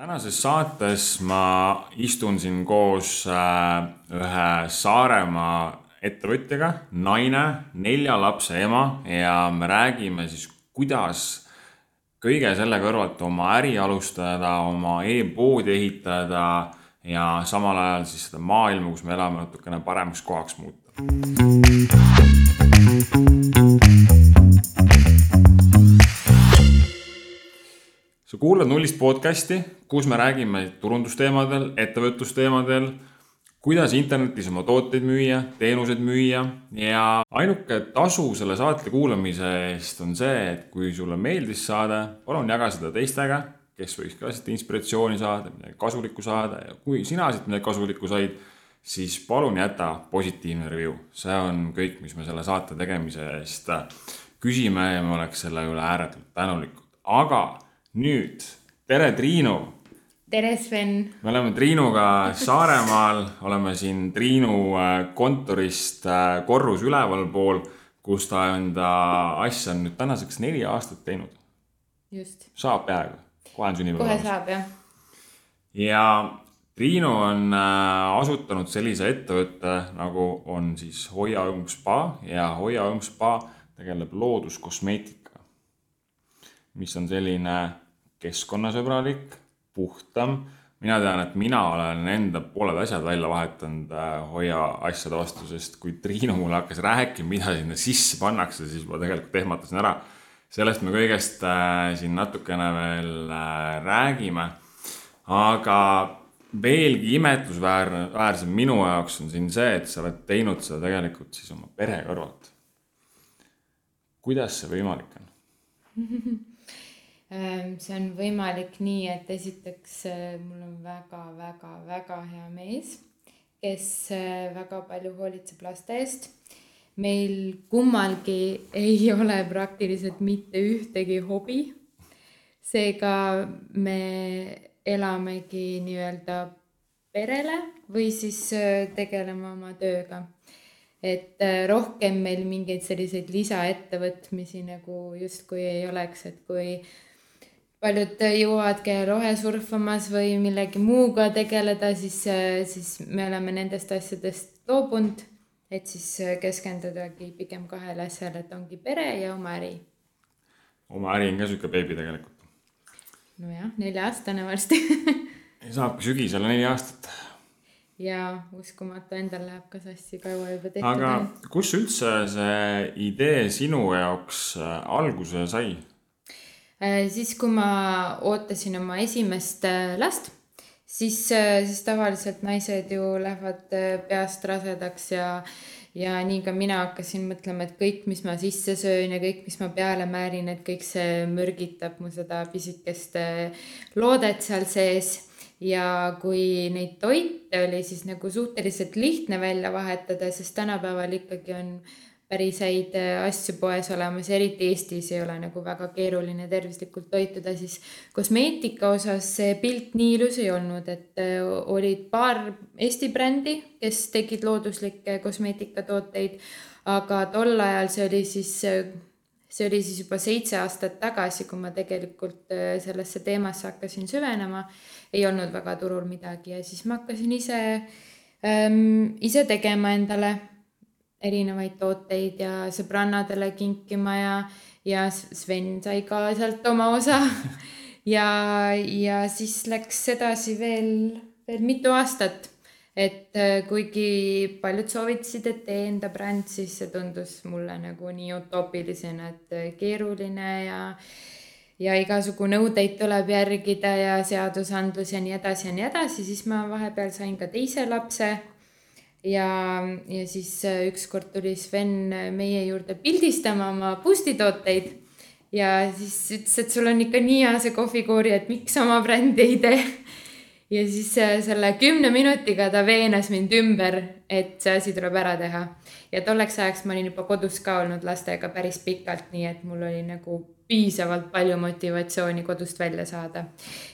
tänases saates ma istun siin koos äh, ühe Saaremaa ettevõtjaga, naine, nelja lapse ema ja me räägime siis, kuidas kõige selle kõrvalt oma äri alustada, oma e-poodi ehitada ja samal ajal siis seda maailma, kus me elame, natukene paremaks kohaks muuta. Sa kuulad Nullist podcasti, kus me räägime turundusteemadel, ettevõtlusteemadel, kuidas internetis oma tooteid müüa, teenuseid müüa. Ja ainuke tasu selle saate kuulamise eest on see, et kui sulle meeldis saade, palun jaga seda teistega, kes võiks ka siit inspiratsiooni saada, midagi kasulikku saada. Ja kui sina siit midagi kasulikku said, siis palun jäta positiivne review, see on kõik, mis me selle saate tegemise eest küsime ja me oleks selle üle ääretult tänulikud, aga nüüd, tere, Triinu. tere, Sven. me oleme Triinuga Saaremaal, oleme siin Triinu äh, kontorist äh, korrus ülevalpool, kus ta enda asja on nüüd tänaseks neli aastat teinud. just. saab peaaegu, kohe on sünnipäev. kohe saab, jah. ja Triinu on äh, asutanud sellise ettevõtte, nagu on siis Hoia Õng Spa ja Hoia Õng Spa tegeleb looduskosmeetikaga mis on selline keskkonnasõbralik, puhtam. mina tean, et mina olen enda pooled asjad välja vahetanud äh, Hoia asjade vastu, sest kui Triinu mulle hakkas rääkima, mida sinna sisse pannakse, siis ma tegelikult ehmatasin ära. sellest me kõigest äh, siin natukene veel äh, räägime. aga veelgi imetlusväärne, väärsem minu jaoks on siin see, et sa oled teinud seda tegelikult siis oma pere kõrvalt. kuidas see võimalik on? Ähm, see on võimalik nii, et esiteks äh, mul on väga-väga-väga hea mees, kes äh, väga palju hoolitseb laste eest. meil kummalgi ei ole praktiliselt mitte ühtegi hobi. seega me elamegi nii-öelda perele või siis äh, tegeleme oma tööga et rohkem meil mingeid selliseid lisaettevõtmisi nagu justkui ei oleks, et kui paljud jõuavad käia rohesurfamas või millegi muuga tegeleda, siis, siis me oleme nendest asjadest loobunud, et siis keskendudagi pigem kahele asjale, et ongi pere ja oma äri. oma äri on ka sihuke beebi tegelikult. nojah, nelja-aastane varsti saabki sügisel neli aastat. ja uskumatu, endal läheb ka sassi kaua juba tehtud. aga kus üldse see idee sinu jaoks äh, alguse sai? Äh, siis, kui ma ootasin oma esimest äh, last, siis, äh, siis tavaliselt naised ju lähevad peast rasedaks ja, ja nii ka mina hakkasin mõtlema, et kõik, mis ma sisse söön ja kõik, mis ma peale määrin, et kõik see mürgitab mu seda pisikest loodet seal sees. Ja kui neid toite oli siis nagu suhteliselt lihtne välja vahetada, sest tänapäeval ikkagi on päris häid äh, asju poes olemas, eriti Eestis ei ole nagu väga keeruline tervislikult toituda, siis kosmeetika osas see pilt nii ilus ei olnud, et äh, olid paar Eesti brändi, kes tegid looduslikke kosmeetikatooteid, aga tol ajal see oli siis see oli siis juba seitse aastat tagasi, kui ma tegelikult äh, sellesse teemasse hakkasin süvenema. ei olnud väga turul midagi ja siis ma hakkasin ise ähm,, ise tegema endale erinevaid tooteid ja sõbrannadele kinkima ja, ja Sven sai ka sealt oma osa. Ja, ja siis läks edasi veel, veel mitu aastat. et äh, kuigi paljud soovitasid, et tee enda bränd, siis see tundus mulle nagu nii utoopilisena, et äh, keeruline ja ja igasugu nõudeid tuleb järgida ja seadusandlus ja nii edasi ja nii edasi, siis ma vahepeal sain ka teise lapse ja, ja siis äh, ükskord tuli Sven äh, meie juurde pildistama oma boost'i-tooteid ja siis ütles, et sul on ikka nii hea see kohvikoori, et miks oma brändi ei tee. ja siis äh, selle kümne minutiga ta veenas mind ümber, et see asi tuleb ära teha. ja tolleks ajaks ma olin juba kodus ka olnud lastega päris pikalt, nii et mul oli nagu piisavalt palju motivatsiooni kodust välja saada.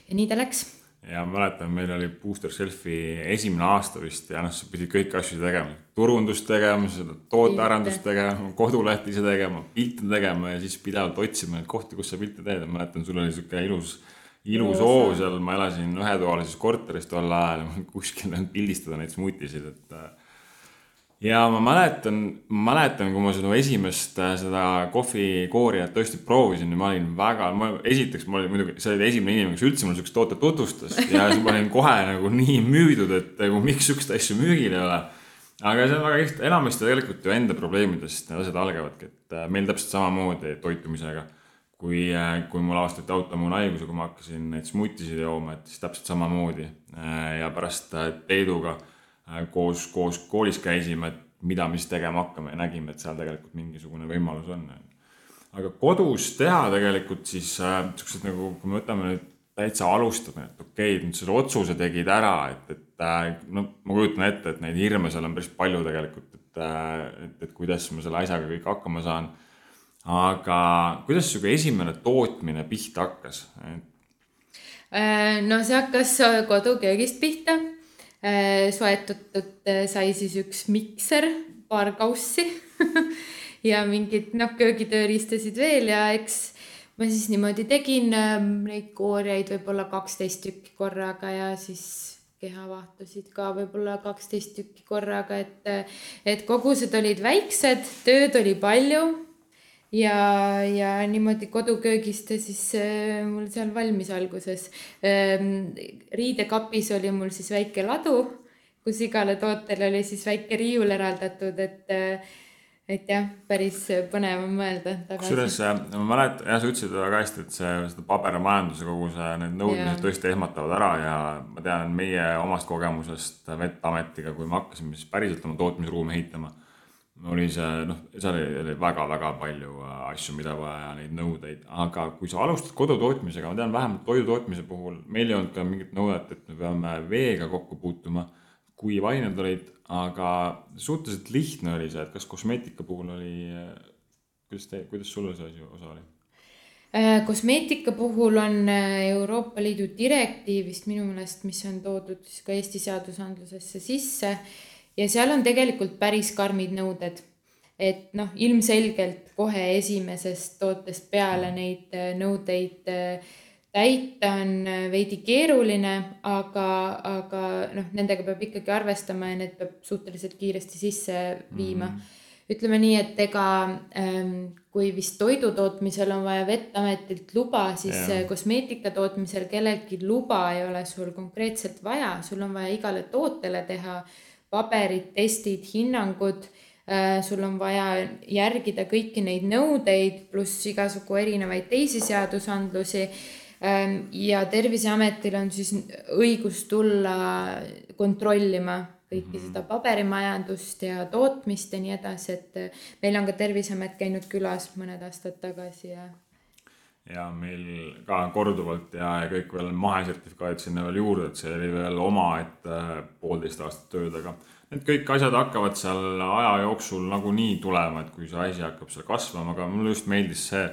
ja nii ta läks ja mäletan, meil oli Booster Selfie esimene aasta vist ja noh, sa pidid kõiki asju tegema, turundust tegema, seda tootearendust tegema, koduleht ise tegema, pilte tegema ja siis pidevalt otsima neid kohti, kus sa pilte teed. Ja mäletan, sul oli sihuke ilus, ilus hoo seal, ma elasin ühetoalises korteris tol ajal, kuskil pildistada neid smuutisid, et äh, ja ma mäletan, mäletan, kui ma seda esimest äh, seda kohvikoorijat tõesti proovisin ja ma olin väga, ma esiteks, ma olin muidugi, see oli esimene inimene, kes üldse mulle siukest toodet tutvustas ja siis ma olin kohe nagu nii müüdud, et nagu miks siukest asja müügil ei ole. aga see on väga lihtne, enamasti tegelikult ju enda probleemidest need asjad algavadki, et äh, meil täpselt samamoodi toitumisega. kui, äh, kui mul avastati autoimmuunhaiguse, kui ma hakkasin neid smuutisid jooma, et siis täpselt samamoodi ja pärast Peeduga Äh, koos, koos koolis käisime, et mida me siis tegema hakkame ja nägime, et seal tegelikult mingisugune võimalus on. aga kodus teha tegelikult siis äh, siuksed nagu, kui me võtame nüüd täitsa alustame, et okei okay,, nüüd selle otsuse tegid ära, et, et äh, no ma kujutan ette, et neid hirme seal on päris palju tegelikult, et, äh, et, et kuidas ma selle asjaga kõik hakkama saan. aga kuidas sihuke esimene tootmine pihta hakkas? no see hakkas koduköögist pihta Äh, soetatud äh, sai siis üks mikser, paar kaussi. Ja mingeid noh, köögitööriistasid veel ja eks ma siis niimoodi tegin ähm, neid koorjaid võib-olla kaksteist tükki korraga ja siis kehavahtusid ka võib-olla kaksteist tükki korraga, et, et kogused olid väiksed, tööd oli palju ja, ja niimoodi koduköögist siis äh, mul seal valmis alguses ähm,. riidekapis oli mul siis väike ladu, kus igale tootele oli siis väike riiul eraldatud, et äh, et jah, päris põnev on mõelda kusjuures äh, ma mäletan, jah, sa ütlesid väga hästi, et see, seda pabermajanduse kogu see, need nõudmised tõesti ehmatavad ära ja ma tean meie omast kogemusest Vettametiga, kui me hakkasime siis päriselt oma tootmisruumi ehitama oli see noh, seal oli väga-väga palju äh, asju, mida vaja, neid nõudeid, aga kui sa alustad kodutootmisega, ma tean vähemalt toidu tootmise puhul, meil ei olnud ka mingit nõuet, et me peame veega kokku puutuma, kui ained olid, aga suhteliselt lihtne oli see, et kas kosmeetika puhul oli, kuidas te, kuidas sul see asi osa oli? Äh, kosmeetika puhul on äh, Euroopa Liidu direktiivist minu meelest, mis on toodud siis ka Eesti seadusandlusesse sisse ja seal on tegelikult päris karmid nõuded. et noh, ilmselgelt kohe esimesest tootest peale neid äh, nõudeid äh, täita on äh, veidi keeruline, aga, aga noh, nendega peab ikkagi arvestama ja need peab suhteliselt kiiresti sisse viima mm. -hmm ütleme nii, et ega ähm, kui vist toidu tootmisel on vaja Vettametilt luba, siis yeah. kosmeetika tootmisel kellelgi luba ei ole sul konkreetselt vaja, sul on vaja igale tootele teha paberid, testid, hinnangud äh, sul on vaja järgida kõiki neid nõudeid, pluss igasugu erinevaid teisi seadusandlusi. Ähm, ja Terviseametil on siis õigus tulla kontrollima kõiki -hmm. seda paberimajandust ja tootmist ja nii edasi, et äh, meil on ka Terviseamet käinud külas mõned aastad tagasi ja ja meil ka korduvalt ja, ja kõik veel mahesertifikaadid sinna veel juurde, et see oli veel omaette poolteist aastat tööd, aga need kõik asjad hakkavad seal aja jooksul nagunii tulema, et kui see asi hakkab seal kasvama, aga mulle just meeldis see,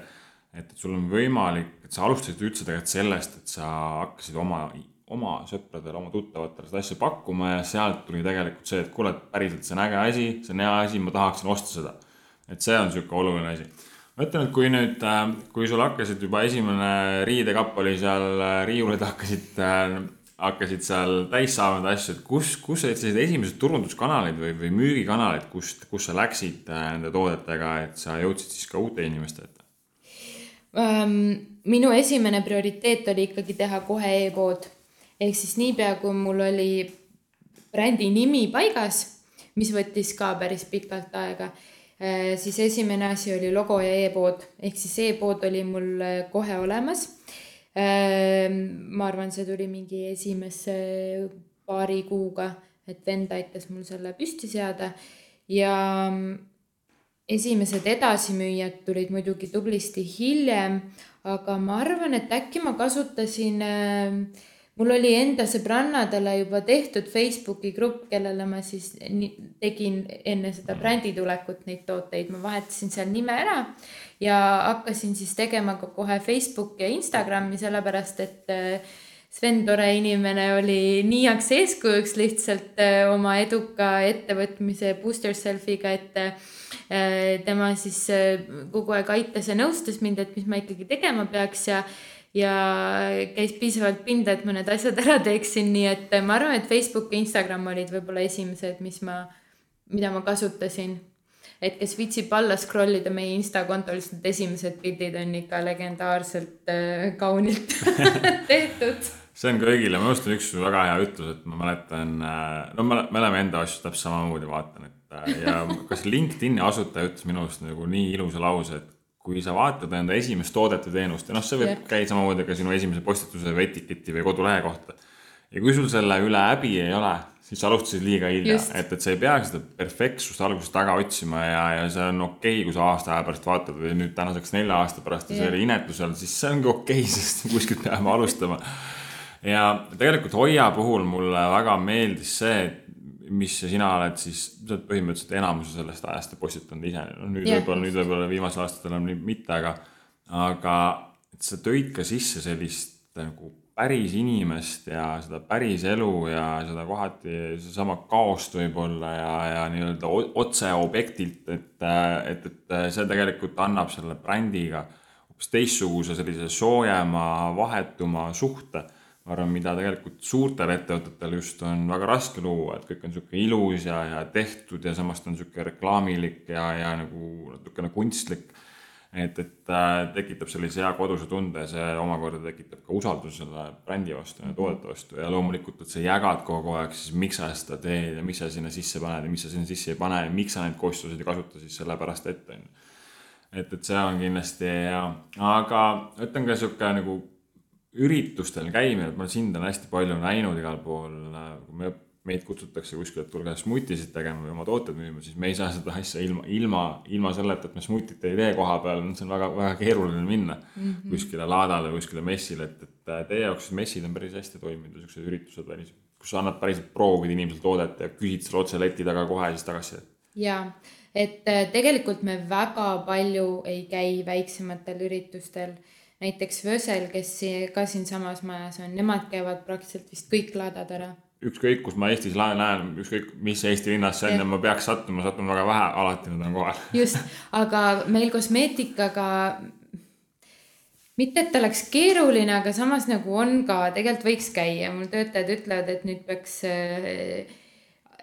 et, et sul on võimalik, et sa alustasid üldse tegelikult sellest, et sa hakkasid oma, oma sõpradele, oma tuttavatele seda asja pakkuma ja sealt tuli tegelikult see, et kuule, päriselt see on äge asi, see on hea asi, ma tahaksin osta seda. et see on sihuke oluline asi ma ütlen, et kui nüüd, äh, kui sul hakkasid juba esimene riidekapp oli seal, äh, riiulid hakkasid, äh, hakkasid seal täis saama neid asju, et kus, kus olid sellised esimesed turunduskanalid või, või müügikanalid, kust, kus sa läksid nende toodetega, et sa jõudsid siis ka uute inimeste ette minu esimene prioriteet oli ikkagi teha kohe e-pood. ehk siis niipea, kui mul oli brändi nimi paigas, mis võttis ka päris pikalt aega siis esimene asi oli logo ja e-pood, ehk siis e-pood oli mul äh, kohe olemas. Ähm, ma arvan, see tuli mingi esimese paari kuuga, et vend aitas mul selle püsti seada ja mm, esimesed edasimüüjad tulid muidugi tublisti hiljem, aga ma arvan, et äkki ma kasutasin äh, mul oli enda sõbrannadele juba tehtud Facebooki grupp, kellele ma siis tegin enne seda brändi tulekut neid tooteid, ma vahetasin seal nime ära ja hakkasin siis tegema ka kohe Facebooki ja Instagrami, sellepärast et äh, Sven, tore inimene, oli nii heaks eeskujuks lihtsalt äh, oma eduka ettevõtmise Boost Yourselfiga, et äh, tema siis kogu aeg aitas ja nõustas mind, et mis ma ikkagi tegema peaks ja ja käis piisavalt pinda, et ma need asjad ära teeksin, nii et ma arvan, et Facebook ja Instagram olid võib-olla esimesed, mis ma, mida ma kasutasin. et kes viitsib alla scroll ida meie Insta kontol, siis need esimesed pildid on ikka legendaarselt äh, kaunilt tehtud see on kõigile, ma on üks väga hea ütlus, et ma mäletan, no me, me oleme enda asju täpselt samamoodi vaatan, et äh, ja kas LinkedIn'i asutaja ütles minu arust nagu nii ilusa lause, et kui sa vaatad enda esimest toodet või teenust ja noh, see võib käia samamoodi ka sinu esimese postituse või etiketi või kodulehe kohta. ja kui sul selle üle häbi ei ole, siis sa alustasid liiga hilja, et, et sa ei pea seda perfektsust algusest taga otsima ja, ja see on okei okay,, kui sa aasta aja pärast vaatad või nüüd tänaseks nelja aasta pärast ja see oli inetusel, siis see ongi okei okay,, sest kuskilt peame alustama. ja tegelikult Hoia puhul mulle väga meeldis see, et mis sina oled siis, sa oled põhimõtteliselt enamuse sellest ajast postitanud ise, no nüüd yeah. võib-olla, nüüd võib-olla viimasel aastatel on mitte, aga, aga et sa tõid ka sisse sellist nagu päris inimest ja seda päris elu ja seda kohati sedasama kaost võib-olla ja, ja nii-öelda otse objektilt, et, et, et see tegelikult annab selle brändiga hoopis teistsuguse sellise soojema, vahetuma suhte ma arvan, mida tegelikult suurtel ettevõtetel just on väga raske luua, et kõik on niisugune ilus ja, ja tehtud ja samas ta on niisugune reklaamilik ja, ja nagu natukene kunstlik. et, et äh, tekitab sellise hea koduse tunde ja see omakorda tekitab ka usalduse selle brändi vastu ja toodete vastu ja loomulikult, et sa jagad kogu aeg siis, miks sa seda teed ja miks sa sinna sisse paned ja miks sa sinna sisse ei pane ja miks sa neid kostjusid ei kasuta siis sellepärast ette, on ju. et, et see on kindlasti hea, aga ütlen ka sihuke nagu üritustel käimine, ma sind olen hästi palju näinud igal pool, kui me, meid kutsutakse kuskile, et tulge smutisid tegema või oma tooteid müüma, siis me ei saa seda asja ilma, ilma, ilma selleta, et me smutit ei tee koha peal, see on väga, väga keeruline minna mm -hmm. kuskile laadale, kuskile messile, et, et teie jaoks messid on päris hästi toiminud, niisugused üritused välis, kus sa annad päriselt proovida inimesele toodet ja küsid selle otse leti taga kohe ja siis tagasisidet. jaa, et äh, tegelikult me väga palju ei käi väiksematel üritustel näiteks Vösel, kes ka siinsamas majas on, nemad käivad praktiliselt vist kõik laadad ära. ükskõik, kus ma Eestis näen, ükskõik mis Eesti linnas see on ja ma peaks sattuma, satun väga vähe, alati nad on kohal. just, aga meil kosmeetikaga mitte, et oleks keeruline, aga samas nagu on ka, tegelikult võiks käia, mul töötajad ütlevad, et nüüd peaks äh,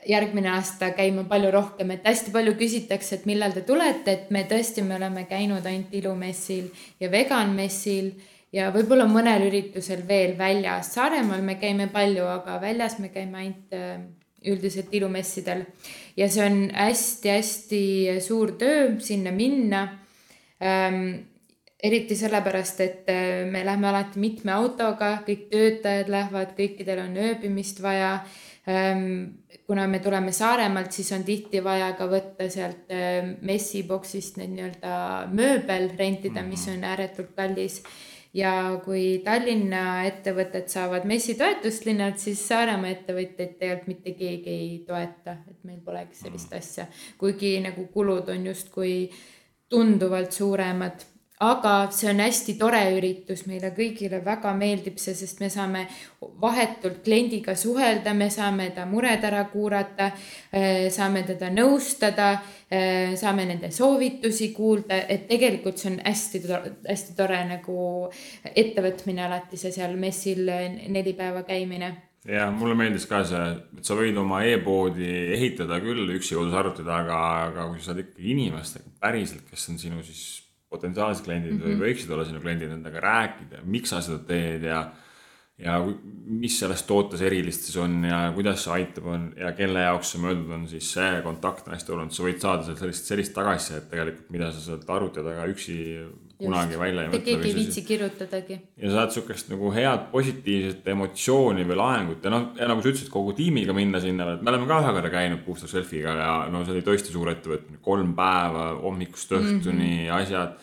järgmine aasta käima palju rohkem, et hästi palju küsitakse, et millal te tulete, et me tõesti, me oleme käinud ainult ilumessil ja veganmessil ja võib-olla mõnel üritusel veel väljas. Saaremaal me käime palju, aga väljas me käime ainult äh, üldiselt ilumessidel ja see on hästi-hästi suur töö sinna minna ähm, eriti sellepärast, et äh, me lähme alati mitme autoga, kõik töötajad lähevad, kõikidel on ööbimist vaja ähm, kuna me tuleme Saaremaalt, siis on tihti vaja ka võtta sealt äh, messiboksist need nii-öelda mööbel rentida, mis mhm. on ääretult kallis. ja kui Tallinna ettevõtted saavad messitoetust linnalt, siis Saaremaa ettevõtjaid tegelikult mitte keegi ei toeta, et meil polegi sellist mhm. asja, kuigi nagu kulud on justkui tunduvalt suuremad aga see on hästi tore üritus, meile kõigile väga meeldib see, sest me saame vahetult kliendiga suhelda, me saame ta mured ära kuulata, eh, saame teda nõustada, eh, saame nende soovitusi kuulda, et tegelikult see on hästi, hästi tore nagu ettevõtmine alati see seal messil neli päeva käimine. Ja mulle meeldis ka see, et sa võid oma e-poodi ehitada küll üksi kodus arvuti taga, aga kui sa saad ikkagi inimestega päriselt, kes on sinu siis potentsiaalsed kliendid mm -hmm. või mhm. võiksid olla sinu kliendid, nendega rääkida, miks sa seda teed ja ja mis selles tootes erilist siis on ja kuidas see aitab, on ja kelle jaoks see mõeldud on, siis see kontakt on hästi oluline, sa võid saada sealt sellist, sellist tagasisidet tegelikult, mida sa sealt arvuti taga üksi kunagi välja ei mõtle. keegi ei viitsi kirjutadagi. ja saad sihukest nagu head positiivset emotsiooni või laengut ja noh, ja nagu sa ütlesid, kogu tiimiga minna sinna, et me oleme ka ühe korra käinud puhtalt selfie'ga ja no see oli tõesti suur ettevõtmine, kolm päeva hommikust õhtuni mm -hmm. asjad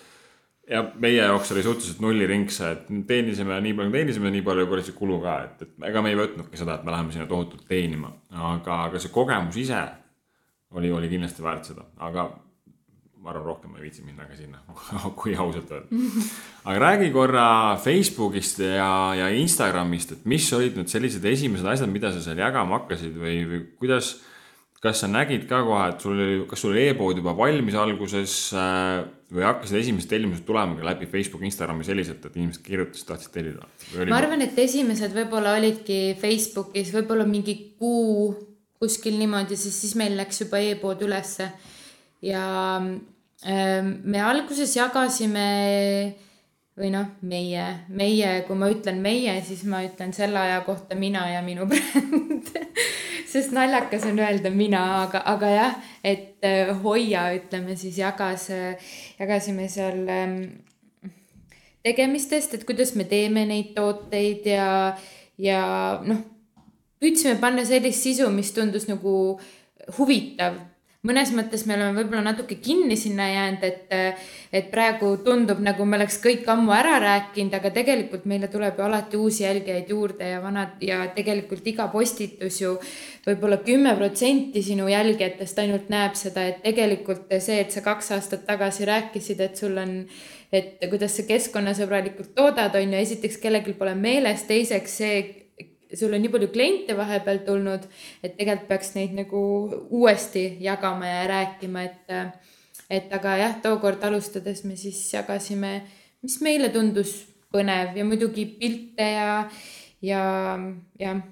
ja meie jaoks oli suhteliselt nulliring see, et teenisime nii palju, teenisime nii palju, kui oli see kulu ka, et, et ega me ei võtnudki seda, et me läheme sinna tohutult teenima, aga, aga see kogemus ise oli, oli kindlasti väärt seda, aga ma arvan, rohkem ma ei viitsi minna ka sinna kui ausalt öelda. aga räägi korra Facebookist ja, ja Instagramist, et mis olid nüüd sellised esimesed asjad, mida sa seal jagama hakkasid või, või kuidas kas sa nägid ka kohe, et sul oli, kas sul oli e-pood juba valmis alguses äh, või hakkasid esimesed tellimused tulema ka läbi Facebooki, Instagrami selliselt, et inimesed kirjutasid, tahtsid tellida? ma arvan, et esimesed võib-olla olidki Facebookis võib-olla mingi kuu kuskil niimoodi, siis, siis meil läks juba e-pood ülesse. Ja äh, me alguses jagasime või noh, meie, meie, kui ma ütlen meie, siis ma ütlen selle aja kohta mina ja minu bränd. Sest naljakas on öelda mina, aga, aga jah, et äh, Hoia, ütleme siis jagas, jagasime seal ähm, tegemistest, et kuidas me teeme neid tooteid ja, ja noh, püüdsime panna sellist sisu, mis tundus nagu huvitav mõnes mõttes me oleme võib-olla natuke kinni sinna jäänud, et, et praegu tundub, nagu me oleks kõik ammu ära rääkinud, aga tegelikult meile tuleb ju alati uusi jälgijaid juurde ja vanad ja tegelikult iga postitus ju võib-olla kümme protsenti sinu jälgijatest ainult näeb seda, et tegelikult see, et sa kaks aastat tagasi rääkisid, et sul on, et kuidas sa keskkonnasõbralikult toodad, on ju, esiteks kellelgi pole meeles, teiseks see sul on nii palju kliente vahepeal tulnud, et tegelikult peaks neid nagu uuesti jagama ja rääkima, et, et aga jah, tookord alustades me siis jagasime, mis meile tundus põnev ja muidugi pilte ja, ja, jah.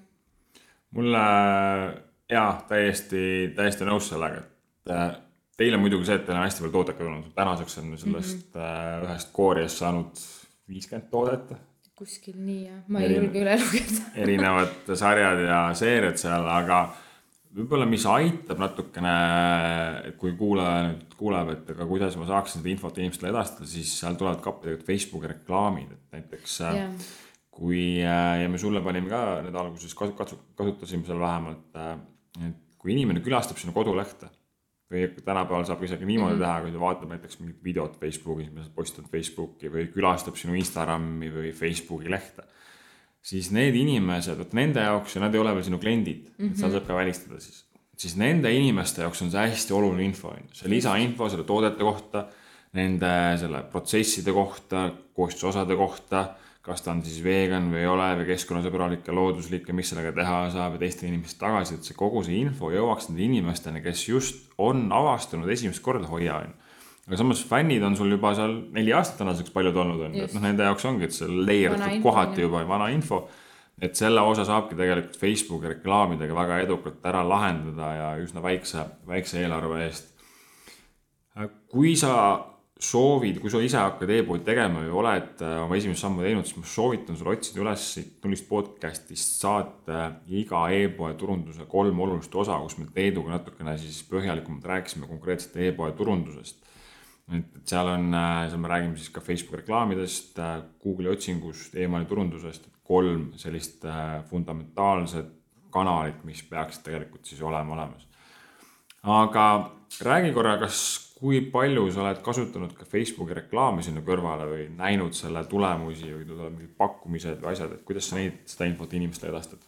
mulle jaa, täiesti, täiesti nõus sellega, et äh, teil on muidugi see, et teil on hästi palju toodet ka tulnud, tänaseks on sellest mm -hmm. ühest kooriast saanud viiskümmend toodet kuskil nii jah, ma ei julge üle lugeda erinevad sarjad ja seeriad seal, aga võib-olla, mis aitab natukene, kui kuulaja nüüd kuuleb, et aga kuidas ma saaksin seda infot inimestele edastada, siis seal tulevad ka tegelikult Facebooki reklaamid, et näiteks yeah. kui äh, ja me sulle panime ka need alguses kasu-, kasutasime seal vähemalt, äh, et kui inimene külastab sinu kodulehte või tänapäeval saab isegi niimoodi mm -hmm. teha, kui ta vaatab näiteks mingit videot Facebookis, mida sa postitad Facebooki või külastab sinu Instagrami või Facebooki lehte. siis need inimesed, vot nende jaoks ja nad ei ole veel sinu kliendid mm, -hmm. et seal mhm. saab ka välistada siis. siis nende inimeste jaoks on see hästi oluline info, on ju, see lisainfo selle toodete kohta, nende selle protsesside kohta, koostisosade kohta kas ta on siis vegan või ei ole või keskkonnasõbralik ja looduslik ja mis sellega teha saab ja teiste inimeste tagasisidet, see kogu see info jõuaks nende inimesteni, kes just on avastanud esimest korda Hoia on aga samas fännid on sul juba seal neli aastat tänaseks paljud olnud on ju, et noh, nende jaoks ongi, et see leierdatud kohati juba vana info. et selle osa saabki tegelikult Facebooki reklaamidega väga edukalt ära lahendada ja üsna väikse, väikse eelarve eest. kui sa soovid, kui sa ise hakkad e-poodi tegema või oled äh, oma esimest sammu teinud, siis ma soovitan sul otsida üles siit nullist podcast'ist saate iga e-poe turunduse kolm olulist osa, kus me Teeduga natukene siis põhjalikumalt rääkisime konkreetselt e-poe turundusest. et, seal on, äh, seal me räägime siis ka Facebooki reklaamidest, äh, Google'i otsingust e, emaili turundusest, kolm sellist fundamentaalset kanalit, mis peaksid tegelikult siis olema olemas. aga räägi korra, kas kui palju sa oled kasutanud ka Facebooki reklaami sinna kõrvale või näinud selle tulemusi või tulevad mingid pakkumised või asjad, et kuidas sa neid, seda infot inimestele edastad?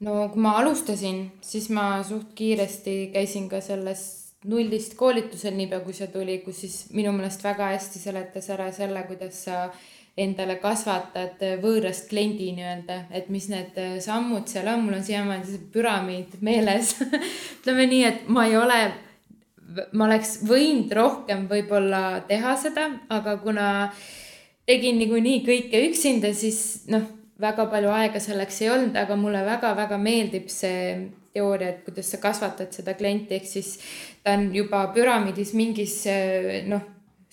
no kui ma alustasin, siis ma suht kiiresti käisin ka selles nullist koolitusel, niipea kui see tuli, kus siis minu meelest väga hästi seletas ära selle, kuidas sa endale kasvatad võõrast kliendi nii-öelda, et mis need sammud seal on, mul on siiamaani see püramiid meeles ütleme nii, et ma ei ole ma oleks võinud rohkem võib-olla teha seda, aga kuna tegin niikuinii kõike üksinda, siis noh, väga palju aega selleks ei olnud, aga mulle väga-väga meeldib see teooria, et kuidas sa kasvatad seda klienti, ehk siis ta on juba püramiidis mingis noh,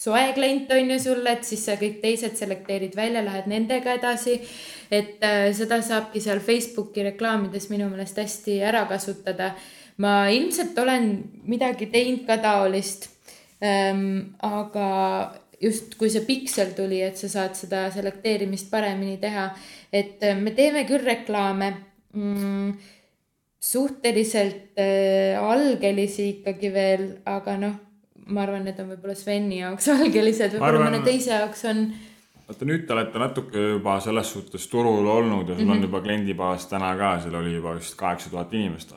soe klient on ju sulle, et siis sa kõik teised selekteerid välja, lähed nendega edasi. et seda saabki seal Facebooki reklaamides minu meelest hästi ära kasutada ma ilmselt olen midagi teinud ka taolist ähm,. aga just kui see piksel tuli, et sa saad seda selekteerimist paremini teha, et äh, me teeme küll reklaame mm, suhteliselt äh, algelisi ikkagi veel, aga noh, ma arvan, need on võib-olla Sveni jaoks algelised, võib-olla mõne teise jaoks on vaata nüüd te olete natuke juba selles suhtes turul olnud ja sul mm -hmm. on juba kliendibaas täna ka, seal oli juba vist kaheksa tuhat inimest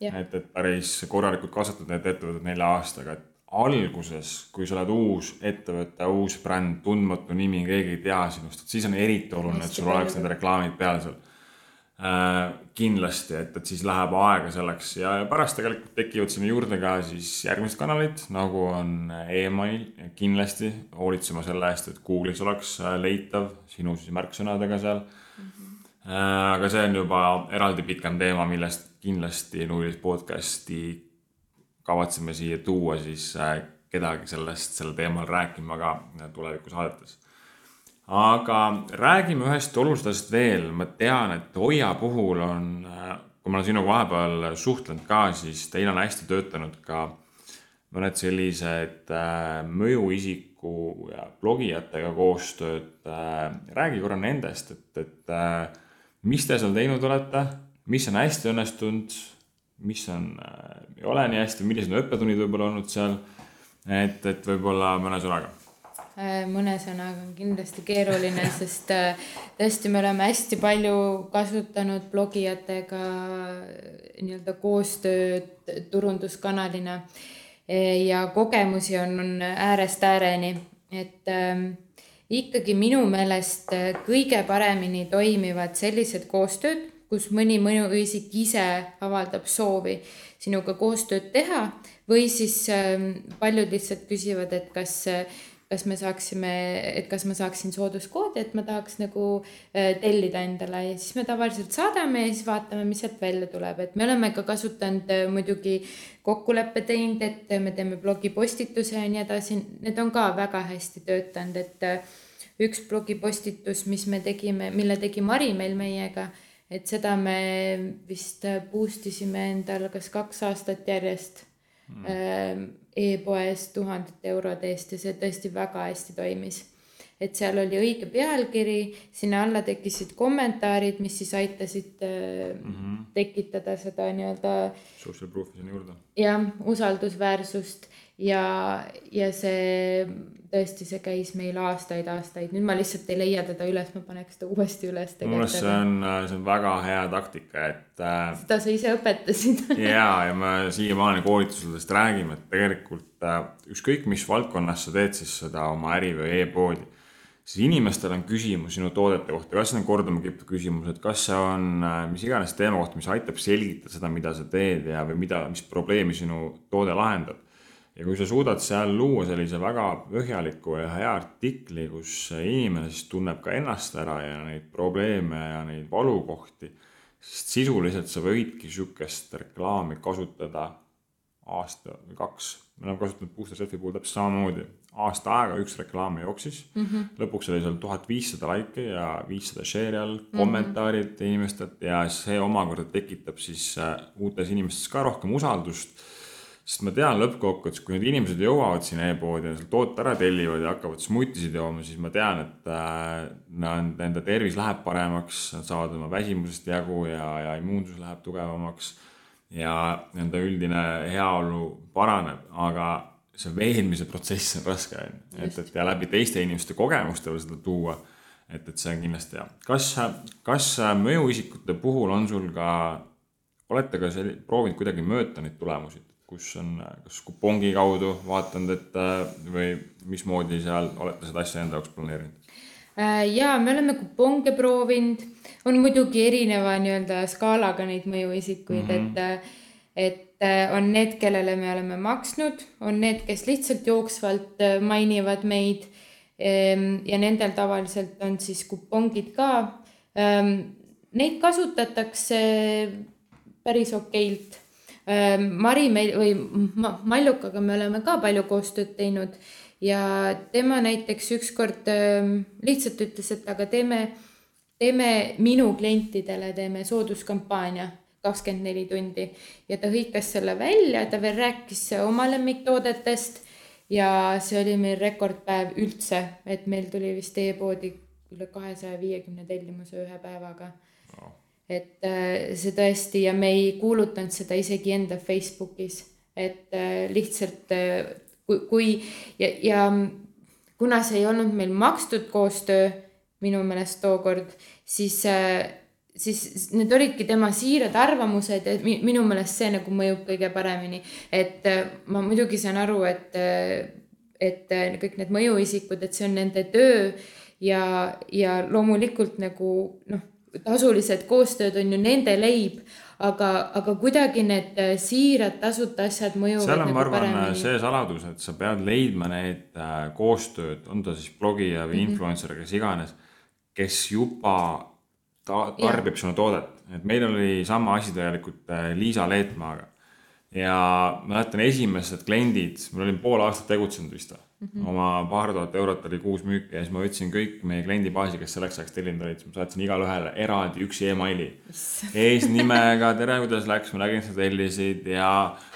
et, et päris korralikult kasvatad need ettevõtted nelja aastaga, et alguses, kui sa oled uus ettevõte, uus bränd, tundmatu nimi, keegi ei tea sinust, et siis on eriti oluline, et sul oleks need reklaamid peal seal. Äh, kindlasti, et, et siis läheb aega selleks ja pärast tegelikult tekivad sinna juurde ka siis järgmised kanalid, nagu on email, kindlasti hoolitsema selle eest, et Google'is oleks äh, leitav sinu siis märksõnadega seal mm. -hmm. aga see on juba eraldi pikem teema, millest kindlasti Nullis podcast'i kavatseme siia tuua siis äh, kedagi sellest, sel teemal rääkima ka tulevikusaadetes aga räägime ühest olulisest asjast veel, ma tean, et Hoia puhul on, kui ma olen sinuga vahepeal suhtlenud ka, siis teil on hästi töötanud ka mõned sellised äh, mõjuisiku ja blogijatega koostööd. Äh,. räägi korra nendest, et, et äh, mis te seal teinud olete, mis on hästi õnnestunud, mis on äh,, ei ole nii hästi, millised on õppetunnid võib-olla olnud seal. et, et võib-olla mõne sõnaga Äh, mõne sõnaga on kindlasti keeruline, sest äh, tõesti, me oleme hästi palju kasutanud blogijatega nii-öelda koostööd turunduskanalina ja kogemusi on, on äärest ääreni, et ähm, ikkagi minu meelest kõige paremini toimivad sellised koostööd, kus mõni mõjuisik ise avaldab soovi sinuga koostööd teha või siis ähm, paljud lihtsalt küsivad, et kas kas me saaksime, et kas ma saaksin sooduskoodi, et ma tahaks nagu äh, tellida endale. Ja siis me tavaliselt saadame ja siis vaatame, mis sealt välja tuleb, et me oleme ka kasutanud äh, muidugi kokkuleppe teinud, et me teeme blogipostituse ja nii edasi, need on ka väga hästi töötanud, et äh, üks blogipostitus, mis me tegime, mille tegi Mari meil meiega, et seda me vist boost isime endale kas kaks aastat järjest mm. e-poes tuhandete eurode eest ja see tõesti väga hästi toimis. et seal oli õige pealkiri, sinna alla tekkisid kommentaarid, mis siis aitasid mm -hmm. tekitada seda nii-öelda. Social proof'i sinna juurde. jah, usaldusväärsust ja, ja see tõesti, see käis meil aastaid-aastaid, nüüd ma lihtsalt ei leia teda üles, ma paneks ta uuesti üles. minu meelest see on, see on väga hea taktika, et äh,. seda sa ise õpetasid ja, ja me siiamaani koolituselt räägime, et tegelikult äh, ükskõik, mis valdkonnas sa teed siis seda oma äri või e-poodi siis inimestel on küsimus sinu toodete kohta, kas see on korduma kippuv küsimus, et kas see on äh, mis iganes teema kohta, mis aitab selgitada seda, mida sa teed ja, või mida, mis probleemi sinu toode lahendab ja kui sa suudad seal luua sellise väga põhjaliku ja hea artikli, kus inimene siis tunneb ka ennast ära ja neid probleeme ja neid valukohti, sest sisuliselt sa võidki sihukest reklaami kasutada aasta või kaks. me oleme kasutanud Puhta Selfie puhul täpselt samamoodi, aasta aega üks reklaam jooksis mm. -hmm. lõpuks oli seal tuhat viissada laiki ja viissada share'i all, kommentaarid mm -hmm. inimestelt ja see omakorda tekitab siis äh, uutes inimestes ka rohkem usaldust sest ma tean lõppkokkuvõttes, kui need inimesed jõuavad sinna e-poodi ja sealt toote ära tellivad ja hakkavad smutisid jooma, siis ma tean, et äh, nende tervis läheb paremaks, nad saavad oma väsimusest jagu ja, ja immuunsus läheb tugevamaks. ja nende üldine heaolu paraneb, aga see veenmise protsess on raske, on ju, et, et ja läbi teiste inimeste kogemuste veel seda tuua. et, et see on kindlasti hea. kas, kas mõjuisikute puhul on sul ka, olete ka selli-, proovinud kuidagi mõõta neid tulemusi? Kus on kas kupongi kaudu vaatanud, et äh, või mismoodi seal olete seda asja enda jaoks planeerinud? Äh, ja me oleme kuponge proovinud, on muidugi erineva nii-öelda skaalaga neid mõjuisikuid mm, -hmm. et, äh, et on need, kellele me oleme maksnud, on need, kes lihtsalt jooksvalt mainivad meid. Ehm, ja nendel tavaliselt on siis kupongid ka. Ehm, neid kasutatakse päris okeilt Mari meil või Mallukaga me oleme ka palju koostööd teinud ja tema näiteks ükskord ehm, lihtsalt ütles, et aga teeme, teeme minu klientidele teeme sooduskampaania kakskümmend neli tundi. Ja ta hõikas selle välja, ta veel rääkis oma lemmiktoodetest ja see oli meil rekordpäev üldse, et meil tuli vist e-poodi üle kahesaja viiekümne tellimuse ühe päevaga et äh, see tõesti ja me ei kuulutanud seda isegi enda Facebookis, et äh, lihtsalt äh, kui, kui ja, ja kuna see ei olnud meil makstud koostöö minu meelest tookord, siis, siis need olidki tema siirad arvamused ja minu meelest see nagu mõjub kõige paremini. et ma muidugi saan aru, et, et kõik need mõjuisikud, et see on nende töö ja, ja loomulikult nagu noh tasulised koostööd on ju nende leib, aga, aga kuidagi need äh, siirad tasuta asjad mõjuvad seal on, ma nagu arvan, paremini. see saladus, et sa pead leidma need äh, koostööd, on ta siis blogija või Mhm. influencer, kes iganes, kes juba ta-, tarbib sinu toodet. et meil oli sama asi tegelikult äh, Liisa Leetmaaga. ja mäletan esimesed kliendid, ma olin pool aastat tegutsenud vist või mm -hmm. oma paar tuhat eurot oli kuus müüki ja siis ma võtsin kõik meie kliendibaasi, kes selleks ajaks tellinud olid, siis ma saatsin igale ühele eraldi üksi emaili. eesnimega, tere, kuidas läks, ma nägin, sa tellisid ja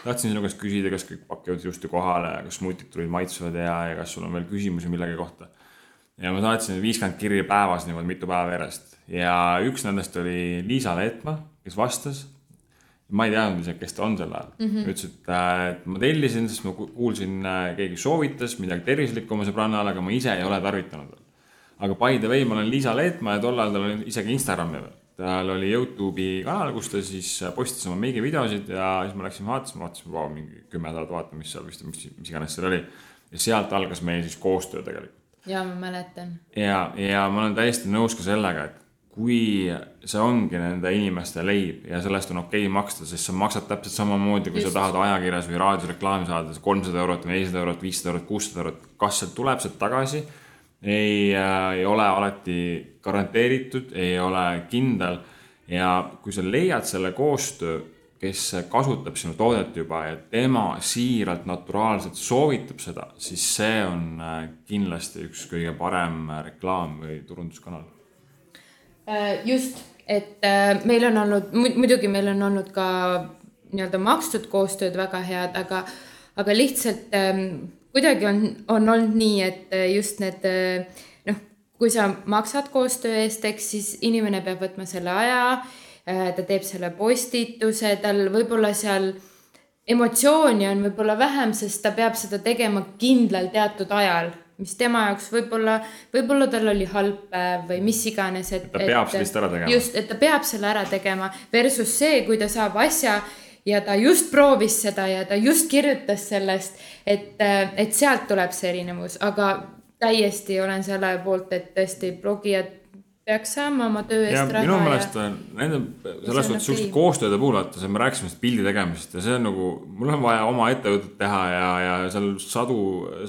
tahtsin sinu käest küsida, kas kõik pakivad ilusti kohale ja kas smutid tulid maitsvad ja, ja kas sul on veel küsimusi millegi kohta. ja ma saatsin viiskümmend kirja päevas niimoodi mitu päeva järjest ja üks nendest oli Liisa Leetmaa, kes vastas ma ei teadnud isegi, kes ta on sel ajal mm. -hmm. ütles, et, äh, et ma tellisin, sest ma ku- kuulsin, äh, keegi soovitas midagi tervislikku oma sõbrannale, aga ma ise ei ole tarvitanud veel. aga by the way, ma olen Liisa Leetmaa ja tol ajal tal oli isegi Instagrami veel. tal oli Youtube'i kanal, kus ta siis äh, postitas oma meigivideosid ja siis ma läksin vaatasin, vaatasin, vau, mingi kümme tuhat vaatamist seal vist, mis, mis iganes seal oli. ja sealt algas meie siis koostöö tegelikult ja ma mäletan. ja, ja ma olen täiesti nõus ka sellega, et kui see ongi nende inimeste leib ja sellest on okei okay maksta, sest sa maksad täpselt samamoodi, kui Just. sa tahad ajakirjas või raadios reklaami saada, kolmsada eurot, nelisada eurot, viissada eurot, kuussada eurot, kas sealt tuleb sealt tagasi? ei äh,, ei ole alati garanteeritud, ei ole kindel ja kui sa leiad selle koostöö, kes kasutab sinu toodet juba ja tema siiralt, naturaalselt soovitab seda, siis see on äh, kindlasti üks kõige parem äh, reklaam või turunduskanal just, et äh, meil on olnud, muidugi meil on olnud ka nii-öelda makstud koostööd väga head, aga, aga lihtsalt ähm, kuidagi on, on olnud nii, et äh, just need äh, noh, kui sa maksad koostöö eest, eks siis inimene peab võtma selle aja, ta teeb selle postituse, tal võib-olla seal emotsiooni on võib-olla vähem, sest ta peab seda tegema kindlal teatud ajal mis tema jaoks võib-olla, võib-olla tal oli halb päev või mis iganes, et. ta peab sellist ära tegema. just, et ta peab selle ära tegema versus see, kui ta saab asja ja ta just proovis seda ja ta just kirjutas sellest, et, et sealt tuleb see erinevus, aga täiesti olen selle poolt, et tõesti blogijad peaks saama oma töö eest ja raha. minu meelest on nende, selles suhtes siukeste koostööde puhul, vaata, me rääkisime pildi tegemisest ja see on nagu, mul on vaja oma ettevõtet teha ja, ja seal sadu,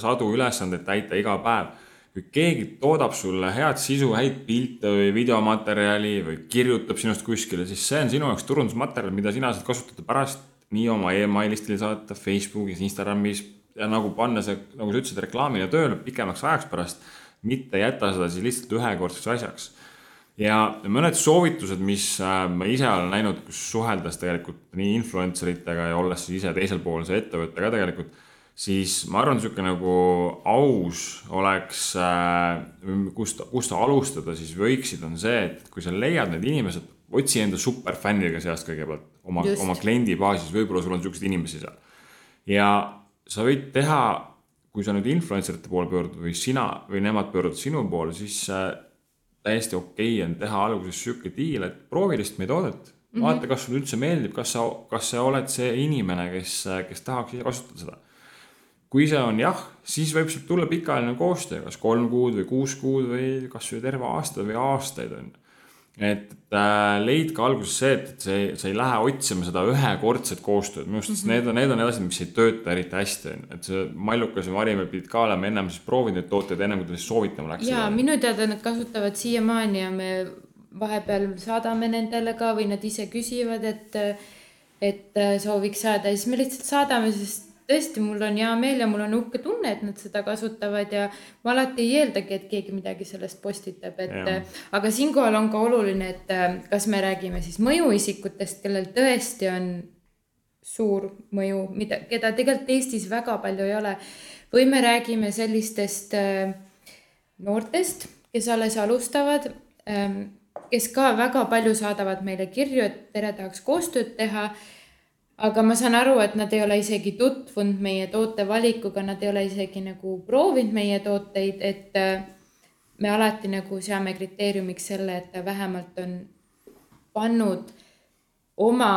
sadu ülesandeid täita iga päev. kui keegi toodab sulle head sisu, häid pilte või videomaterjali või kirjutab sinust kuskile, siis see on sinu jaoks turundusmaterjal, mida sina saad kasutada pärast nii oma emailistile saata, Facebookis, Instagramis ja nagu panna see, nagu sa ütlesid, reklaamina tööle pikemaks ajaks pärast, mitte jätta seda siis lihtsalt ühekordseks asjaks ja mõned soovitused, mis äh, ma ise olen näinud, kus suheldes tegelikult nii influencer itega ja olles siis ise teisel pool see ettevõte ka tegelikult, siis ma arvan, niisugune nagu aus oleks, kust, kust alustada siis võiksid, on see, et kui sa leiad need inimesed, otsi enda superfännidega seast kõigepealt oma, oma kliendibaasis, võib-olla sul on niisuguseid inimesi seal. ja sa võid teha, kui sa nüüd influencer ite poole pöördud või sina või nemad pöörduvad sinu poole, siis täiesti okei okay on teha alguses sihuke diil, et proovi lihtsalt meie toodet. -hmm. vaata, kas sulle üldse meeldib, kas sa, kas sa oled see inimene, kes, kes tahaks ise kasutada seda. kui see on jah, siis võib sealt tulla pikaajaline koostöö, kas kolm kuud või kuus kuud või kasvõi terve aasta või aastaid on ju et äh, leidke alguses see, et, et see, sa ei lähe otsima seda ühekordset koostööd, minu arust mm -hmm. need on, need on need asjad, mis ei tööta eriti hästi, et see Mallukas ja Marimäe pidid ka olema ennem siis proovinud neid tooteid, ennem kui ta siis soovitama läks. ja minu teada nad kasutavad siiamaani ja me vahepeal saadame nendele ka või nad ise küsivad, et, et sooviks saada ja siis me lihtsalt saadame, sest tõesti, mul on hea meel ja mul on uhke tunne, et nad seda kasutavad ja ma alati ei eeldagi, et keegi midagi sellest postitab, et ja. aga siinkohal on ka oluline, et kas me räägime siis mõjuisikutest, kellel tõesti on suur mõju, mida, keda tegelikult Eestis väga palju ei ole. või me räägime sellistest äh, noortest, kes alles alustavad ähm,, kes ka väga palju saadavad meile kirju, et tere, tahaks koostööd teha aga ma saan aru, et nad ei ole isegi tutvunud meie tootevalikuga, nad ei ole isegi nagu proovinud meie tooteid, et äh, me alati nagu seame kriteeriumiks selle, et ta vähemalt on pannud oma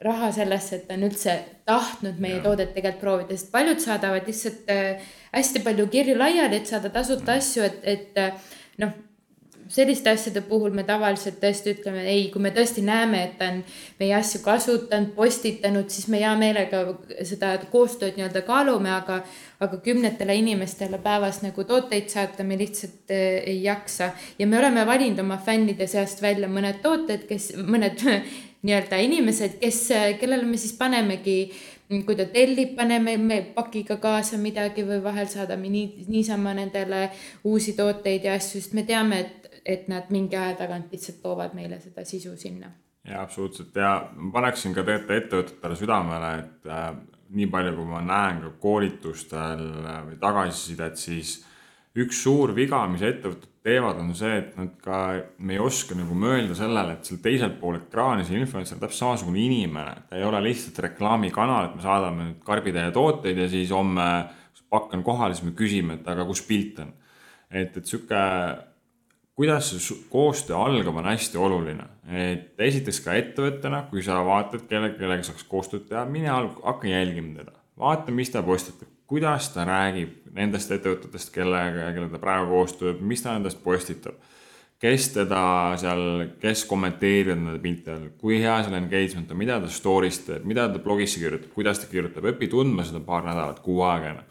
raha sellesse, et ta on üldse tahtnud meie ja. toodet tegelikult proovida, sest paljud saadavad lihtsalt äh, hästi palju kirju laiali, et saada tasuta asju, et, et äh, noh, selliste asjade puhul me tavaliselt tõesti ütleme ei, kui me tõesti näeme, et ta on meie asju kasutanud, postitanud, siis me hea meelega seda koostööd nii-öelda kaalume, aga, aga kümnetele inimestele päevas nagu tooteid saata me lihtsalt äh, ei jaksa. ja me oleme valinud oma fännide seast välja mõned tooted, kes, mõned nii-öelda inimesed, kes, kellele me siis panemegi kui ta tellib, paneme me pakiga kaasa midagi või vahel saadame nii, niisama nendele uusi tooteid ja asju, sest me teame, et et nad mingi aja tagant lihtsalt toovad meile seda sisu sinna. jaa, absoluutselt ja ma paneksin ka tegelikult ettevõtetele südamele, et äh, nii palju, kui ma näen ka koolitustel äh, või tagasisidet, siis üks suur viga, mis ettevõtted teevad, on see, et nad ka, me ei oska nagu mõelda sellele, et seal teisel pool ekraani see influencer on täpselt samasugune inimene, ta ei ole lihtsalt reklaamikanal, et me saadame nüüd karbitäie tooteid ja siis homme pakk on kohal, siis me küsime, et aga kus pilt on. et, et sihuke kuidas see koostöö algab, on hästi oluline. et esiteks ka ettevõttena, kui sa vaatad, kelle, kellega saaks koostööd teha, mine hakka jälgima teda. vaata, mis ta postitab, kuidas ta räägib nendest ettevõtetest, kellega, kellega ta praegu koostööd, mis ta nendest postitab. kes teda seal, kes kommenteerivad nende pilte all, kui hea seal engagement on, mida ta story's teeb, mida ta blogisse kirjutab, kuidas ta kirjutab, õpi tundma seda paar nädalat, kuu aega enne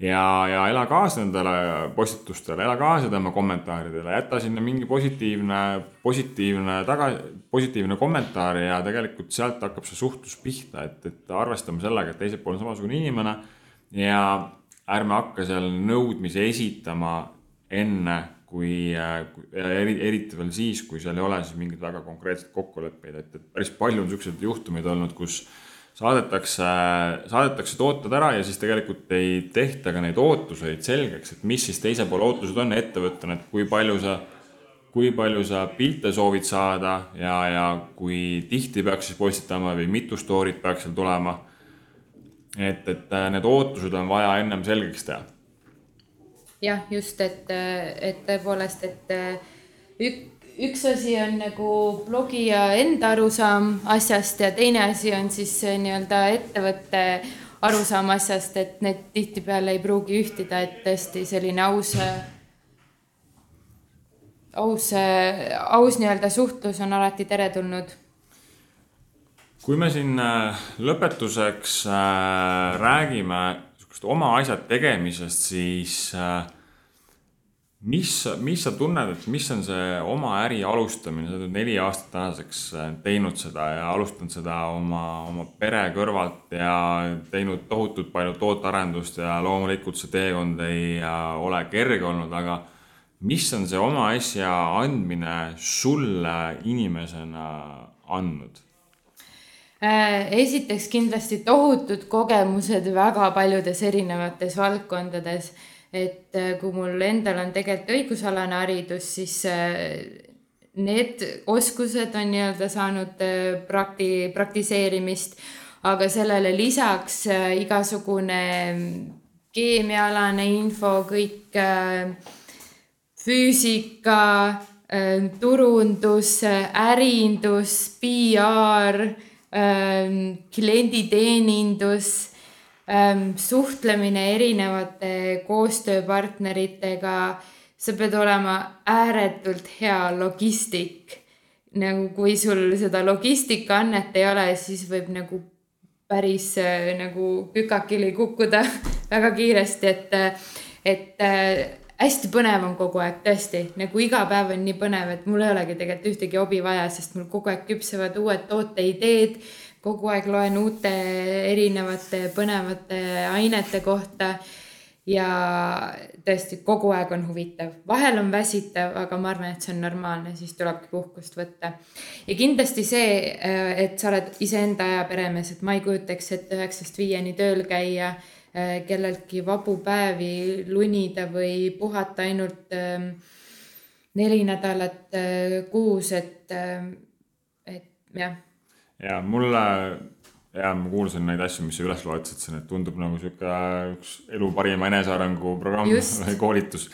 ja, ja ela kaasa nendele postitustele, ela kaasa tema kommentaaridele, jäta sinna mingi positiivne, positiivne taga, positiivne kommentaar ja tegelikult sealt hakkab see suhtlus pihta, et, et arvestame sellega, et teisel pool on samasugune inimene ja ärme hakka seal nõudmisi esitama enne, kui, eri, eriti veel siis, kui seal ei ole siis mingeid väga konkreetseid kokkuleppeid, et, et päris palju on niisuguseid juhtumeid olnud, kus saadetakse, saadetakse tooted ära ja siis tegelikult ei tehta ka neid ootuseid selgeks, et mis siis teise poole ootused on ettevõttena, et kui palju sa, kui palju sa pilte soovid saada ja, ja kui tihti peaks siis postitama või mitu story't peaks seal tulema. et, et need ootused on vaja ennem selgeks teha. jah, just, et, et tõepoolest, et ük, üks asi on nagu blogija enda arusaam asjast ja teine asi on siis nii-öelda ettevõtte arusaam asjast, et need tihtipeale ei pruugi ühtida, et tõesti selline aus, aus, aus nii-öelda suhtlus on alati teretulnud. kui me siin äh, lõpetuseks äh, räägime niisugust oma asjad tegemisest, siis äh, mis, mis sa tunned, et mis on see oma äri alustamine, sa oled neli aastat tänaseks äh, teinud seda ja alustanud seda oma, oma pere kõrvalt ja teinud tohutult palju tootearendust ja loomulikult see teekond ei äh, ole kerge olnud, aga mis on see oma asja andmine sulle inimesena andnud? Äh, esiteks kindlasti tohutud kogemused väga paljudes erinevates valdkondades et äh, kui mul endal on tegelikult õigusalane haridus, siis äh, need oskused on nii-öelda saanud äh, prakti-, praktiseerimist, aga sellele lisaks igasugune keemiaalane info, kõik füüsika, turundus, ärindus, PR, klienditeenindus suhtlemine erinevate koostööpartneritega, sa pead olema ääretult hea logistik. nagu kui sul seda logistikaannet ei ole, siis võib nagu päris äh, nagu kükakili kukkuda väga kiiresti, et, et äh, hästi põnev on kogu aeg, tõesti, nagu iga päev on nii põnev, et mul ei olegi tegelikult ühtegi hobi vaja, sest mul kogu aeg küpsevad uued tooteideed kogu aeg loen uute erinevate põnevate ainete kohta. ja tõesti, kogu aeg on huvitav, vahel on väsitav, aga ma arvan, et see on normaalne, siis tulebki puhkust võtta. ja kindlasti see, et sa oled iseenda aja peremees, et ma ei kujutaks ette üheksast viieni tööl käia kelleltki vabu päevi lunida või puhata ainult ähm, neli nädalat äh, kuus, et, ähm, et jah ja mulle, ja ma kuulsin neid asju, mis sa üles loetasid siin, et tundub nagu sihuke üks elu parima enesearengu programm või koolitus.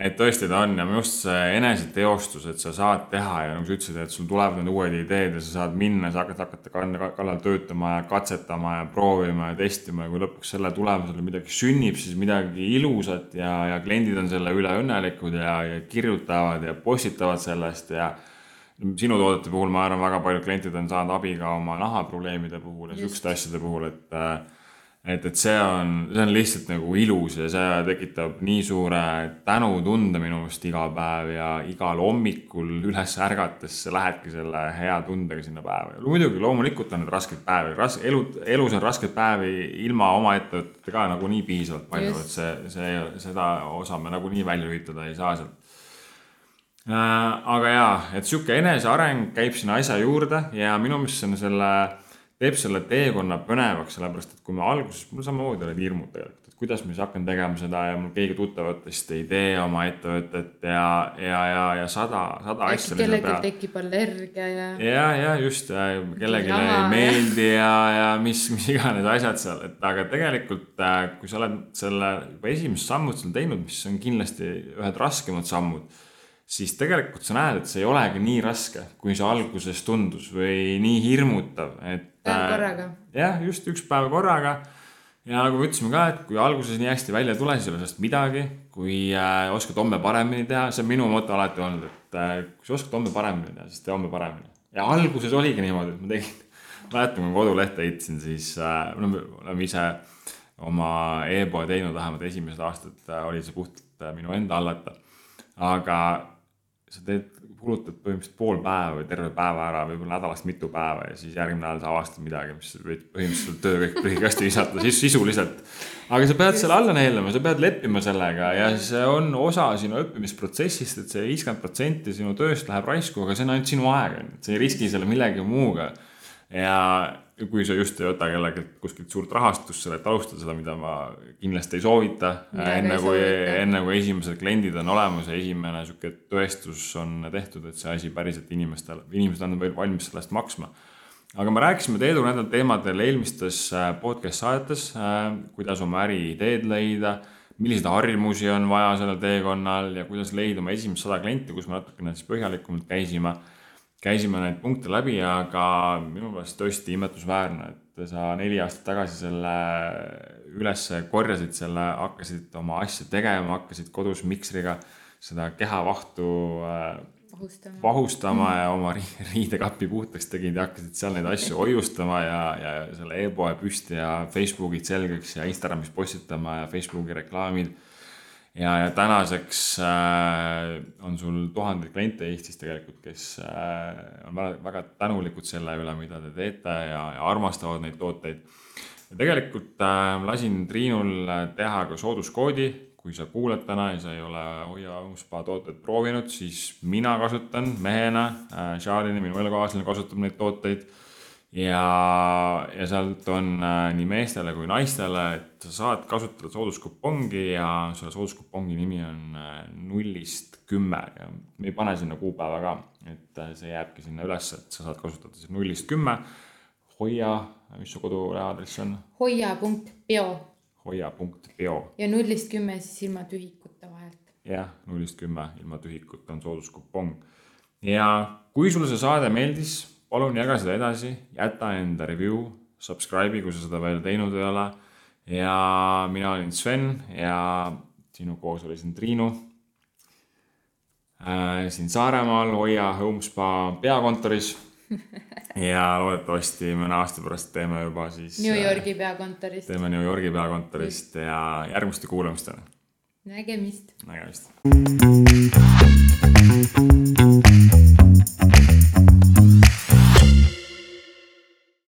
et tõesti ta on ja arust see eneseteostus, et sa saad teha ja nagu sa ütlesid, et sul tulevad need uued ideed ja sa saad minna, sa hakkad, hakata kallal töötama ja katsetama ja proovima ja testima ja kui lõpuks selle tulemusel midagi sünnib, siis midagi ilusat ja, ja kliendid on selle üle õnnelikud ja, ja kirjutavad ja postitavad sellest ja sinu toodete puhul ma arvan, väga paljud kliendid on saanud abi ka oma nahaprobleemide puhul ja siukeste asjade puhul, et et, et see on, see on lihtsalt nagu ilus ja see tekitab nii suure tänutunde minu meelest iga päev ja igal hommikul üles ärgates lähedki selle hea tundega sinna päeva. muidugi loomulikult on need raskeid päevi, ras-, elu, elus on raskeid päevi ilma oma ettevõtete ka nagunii piisavalt palju, et see, see, seda osa me nagunii välja lülitada ei saa sealt. äh, aga jaa, et sihuke eneseareng käib sinna asja juurde ja minu meelest see on selle teeb selle teekonna põnevaks, sellepärast et kui me alguses, mul samamoodi olid hirmud tegelikult, et kuidas ma siis hakkan tegema seda ja mul keegi tuttavatest ei tee oma ettevõtet ja, ja, ja, ja sada, sada asja. kellelgi tekib allergia ja. ja, ja just, kellelegi ei meeldi ja, ja mis, mis iganes asjad seal, et aga tegelikult, äh, kui sa oled selle juba esimesed sammud seal teinud, mis on kindlasti ühed raskemad sammud siis tegelikult sa näed, et see ei olegi nii raske, kui see alguses tundus või nii hirmutav, et päev äh, korraga. jah, just üks päev korraga. ja nagu me ütlesime ka, et kui alguses nii hästi välja ei tule, siis ei ole sellest midagi. kui äh, oskad homme paremini teha, see on minu moto alati olnud, et äh, kui sa oskad homme paremini teha, siis tee homme paremini. ja alguses oligi niimoodi, et ma tegin, mäletan, kui ma kodulehte ehitasin, siis äh, me oleme ise oma e-poe teinud, vähemalt esimesed aastad äh, oli see puhtalt äh, minu enda hallata. aga sa teed kulutad põhimõtteliselt pool päeva või terve päeva ära, võib-olla nädalast mitu päeva ja siis järgmine nädal sa avastad midagi, mis võib põhimõtteliselt töö kõik prügikasti visata, siis sisuliselt. aga sa pead selle alla neelama, sa pead leppima sellega ja see on osa sinu õppimisprotsessist, et see viiskümmend protsenti sinu tööst läheb raisku, aga see on ainult sinu aeg, on ju, et sa ei riski selle millegi muuga. ja kui sa just ei võta kellelgi kuskilt suurt rahastust sellelt alustada seda, mida ma kindlasti ei soovita. enne kui, enne kui esimesed kliendid on olemas ja esimene sihuke tõestus on tehtud, et see asi päriselt inimestele, inimesed on valmis selle eest maksma. aga me rääkisime Teedu nendel teemadel eelmistes äh, podcast saadetes, äh, kuidas oma äriideed leida milliseid harjumusi on vaja sellel teekonnal ja kuidas leida oma esimest sada klienti, kus me natukene siis põhjalikumalt käisime käisime neid punkte läbi, aga minu meelest tõesti imetlusväärne, et sa neli aastat tagasi selle üles korjasid selle, hakkasid oma asja tegema, hakkasid kodus miksriga seda kehavahtu vahustama, vahustama mm. ja oma riidekappi puhtaks tegid ja hakkasid seal neid asju hoiustama ja, ja selle e-poe püsti ja Facebookid selgeks ja Instagramis postitama ja Facebooki reklaamid ja, ja tänaseks äh, on sul tuhandeid kliente Eestis tegelikult, kes äh, on väga, väga tänulikud selle üle, mida te teete ja, ja armastavad neid tooteid. ja tegelikult äh, lasin Triinul teha ka sooduskoodi, kui sa kuulad täna ja sa ei ole Hoia Uuspa tooteid proovinud, siis mina kasutan mehena äh,, Charlene, minu elukaaslane kasutab neid tooteid ja, ja sealt on äh, nii meestele kui naistele, et sa saad kasutada sooduskupongi ja selle sooduskupongi nimi on äh, nullist kümme ja me ei pane sinna kuupäeva ka, et äh, see jääbki sinna üles, et sa saad kasutada siis nullist kümme. hoia, mis su kodulehe aadress on? hoia.peo. hoia.peo. ja nullist kümme siis ilma tühikuta vahelt. jah, nullist kümme ilma tühikuta on sooduskupong. ja kui sulle see saade meeldis palun jaga seda edasi, jäta enda review, subscribe'i, kui sa seda veel teinud ei ole. ja mina olin Sven ja sinu koos oli siin Triinu äh,. siin Saaremaal Hoia Home Spa peakontoris ja loodetavasti mõne aasta pärast teeme juba siis. New Yorgi peakontorist. teeme New Yorgi peakontorist ja järgmiste kuulamisteni. nägemist. nägemist.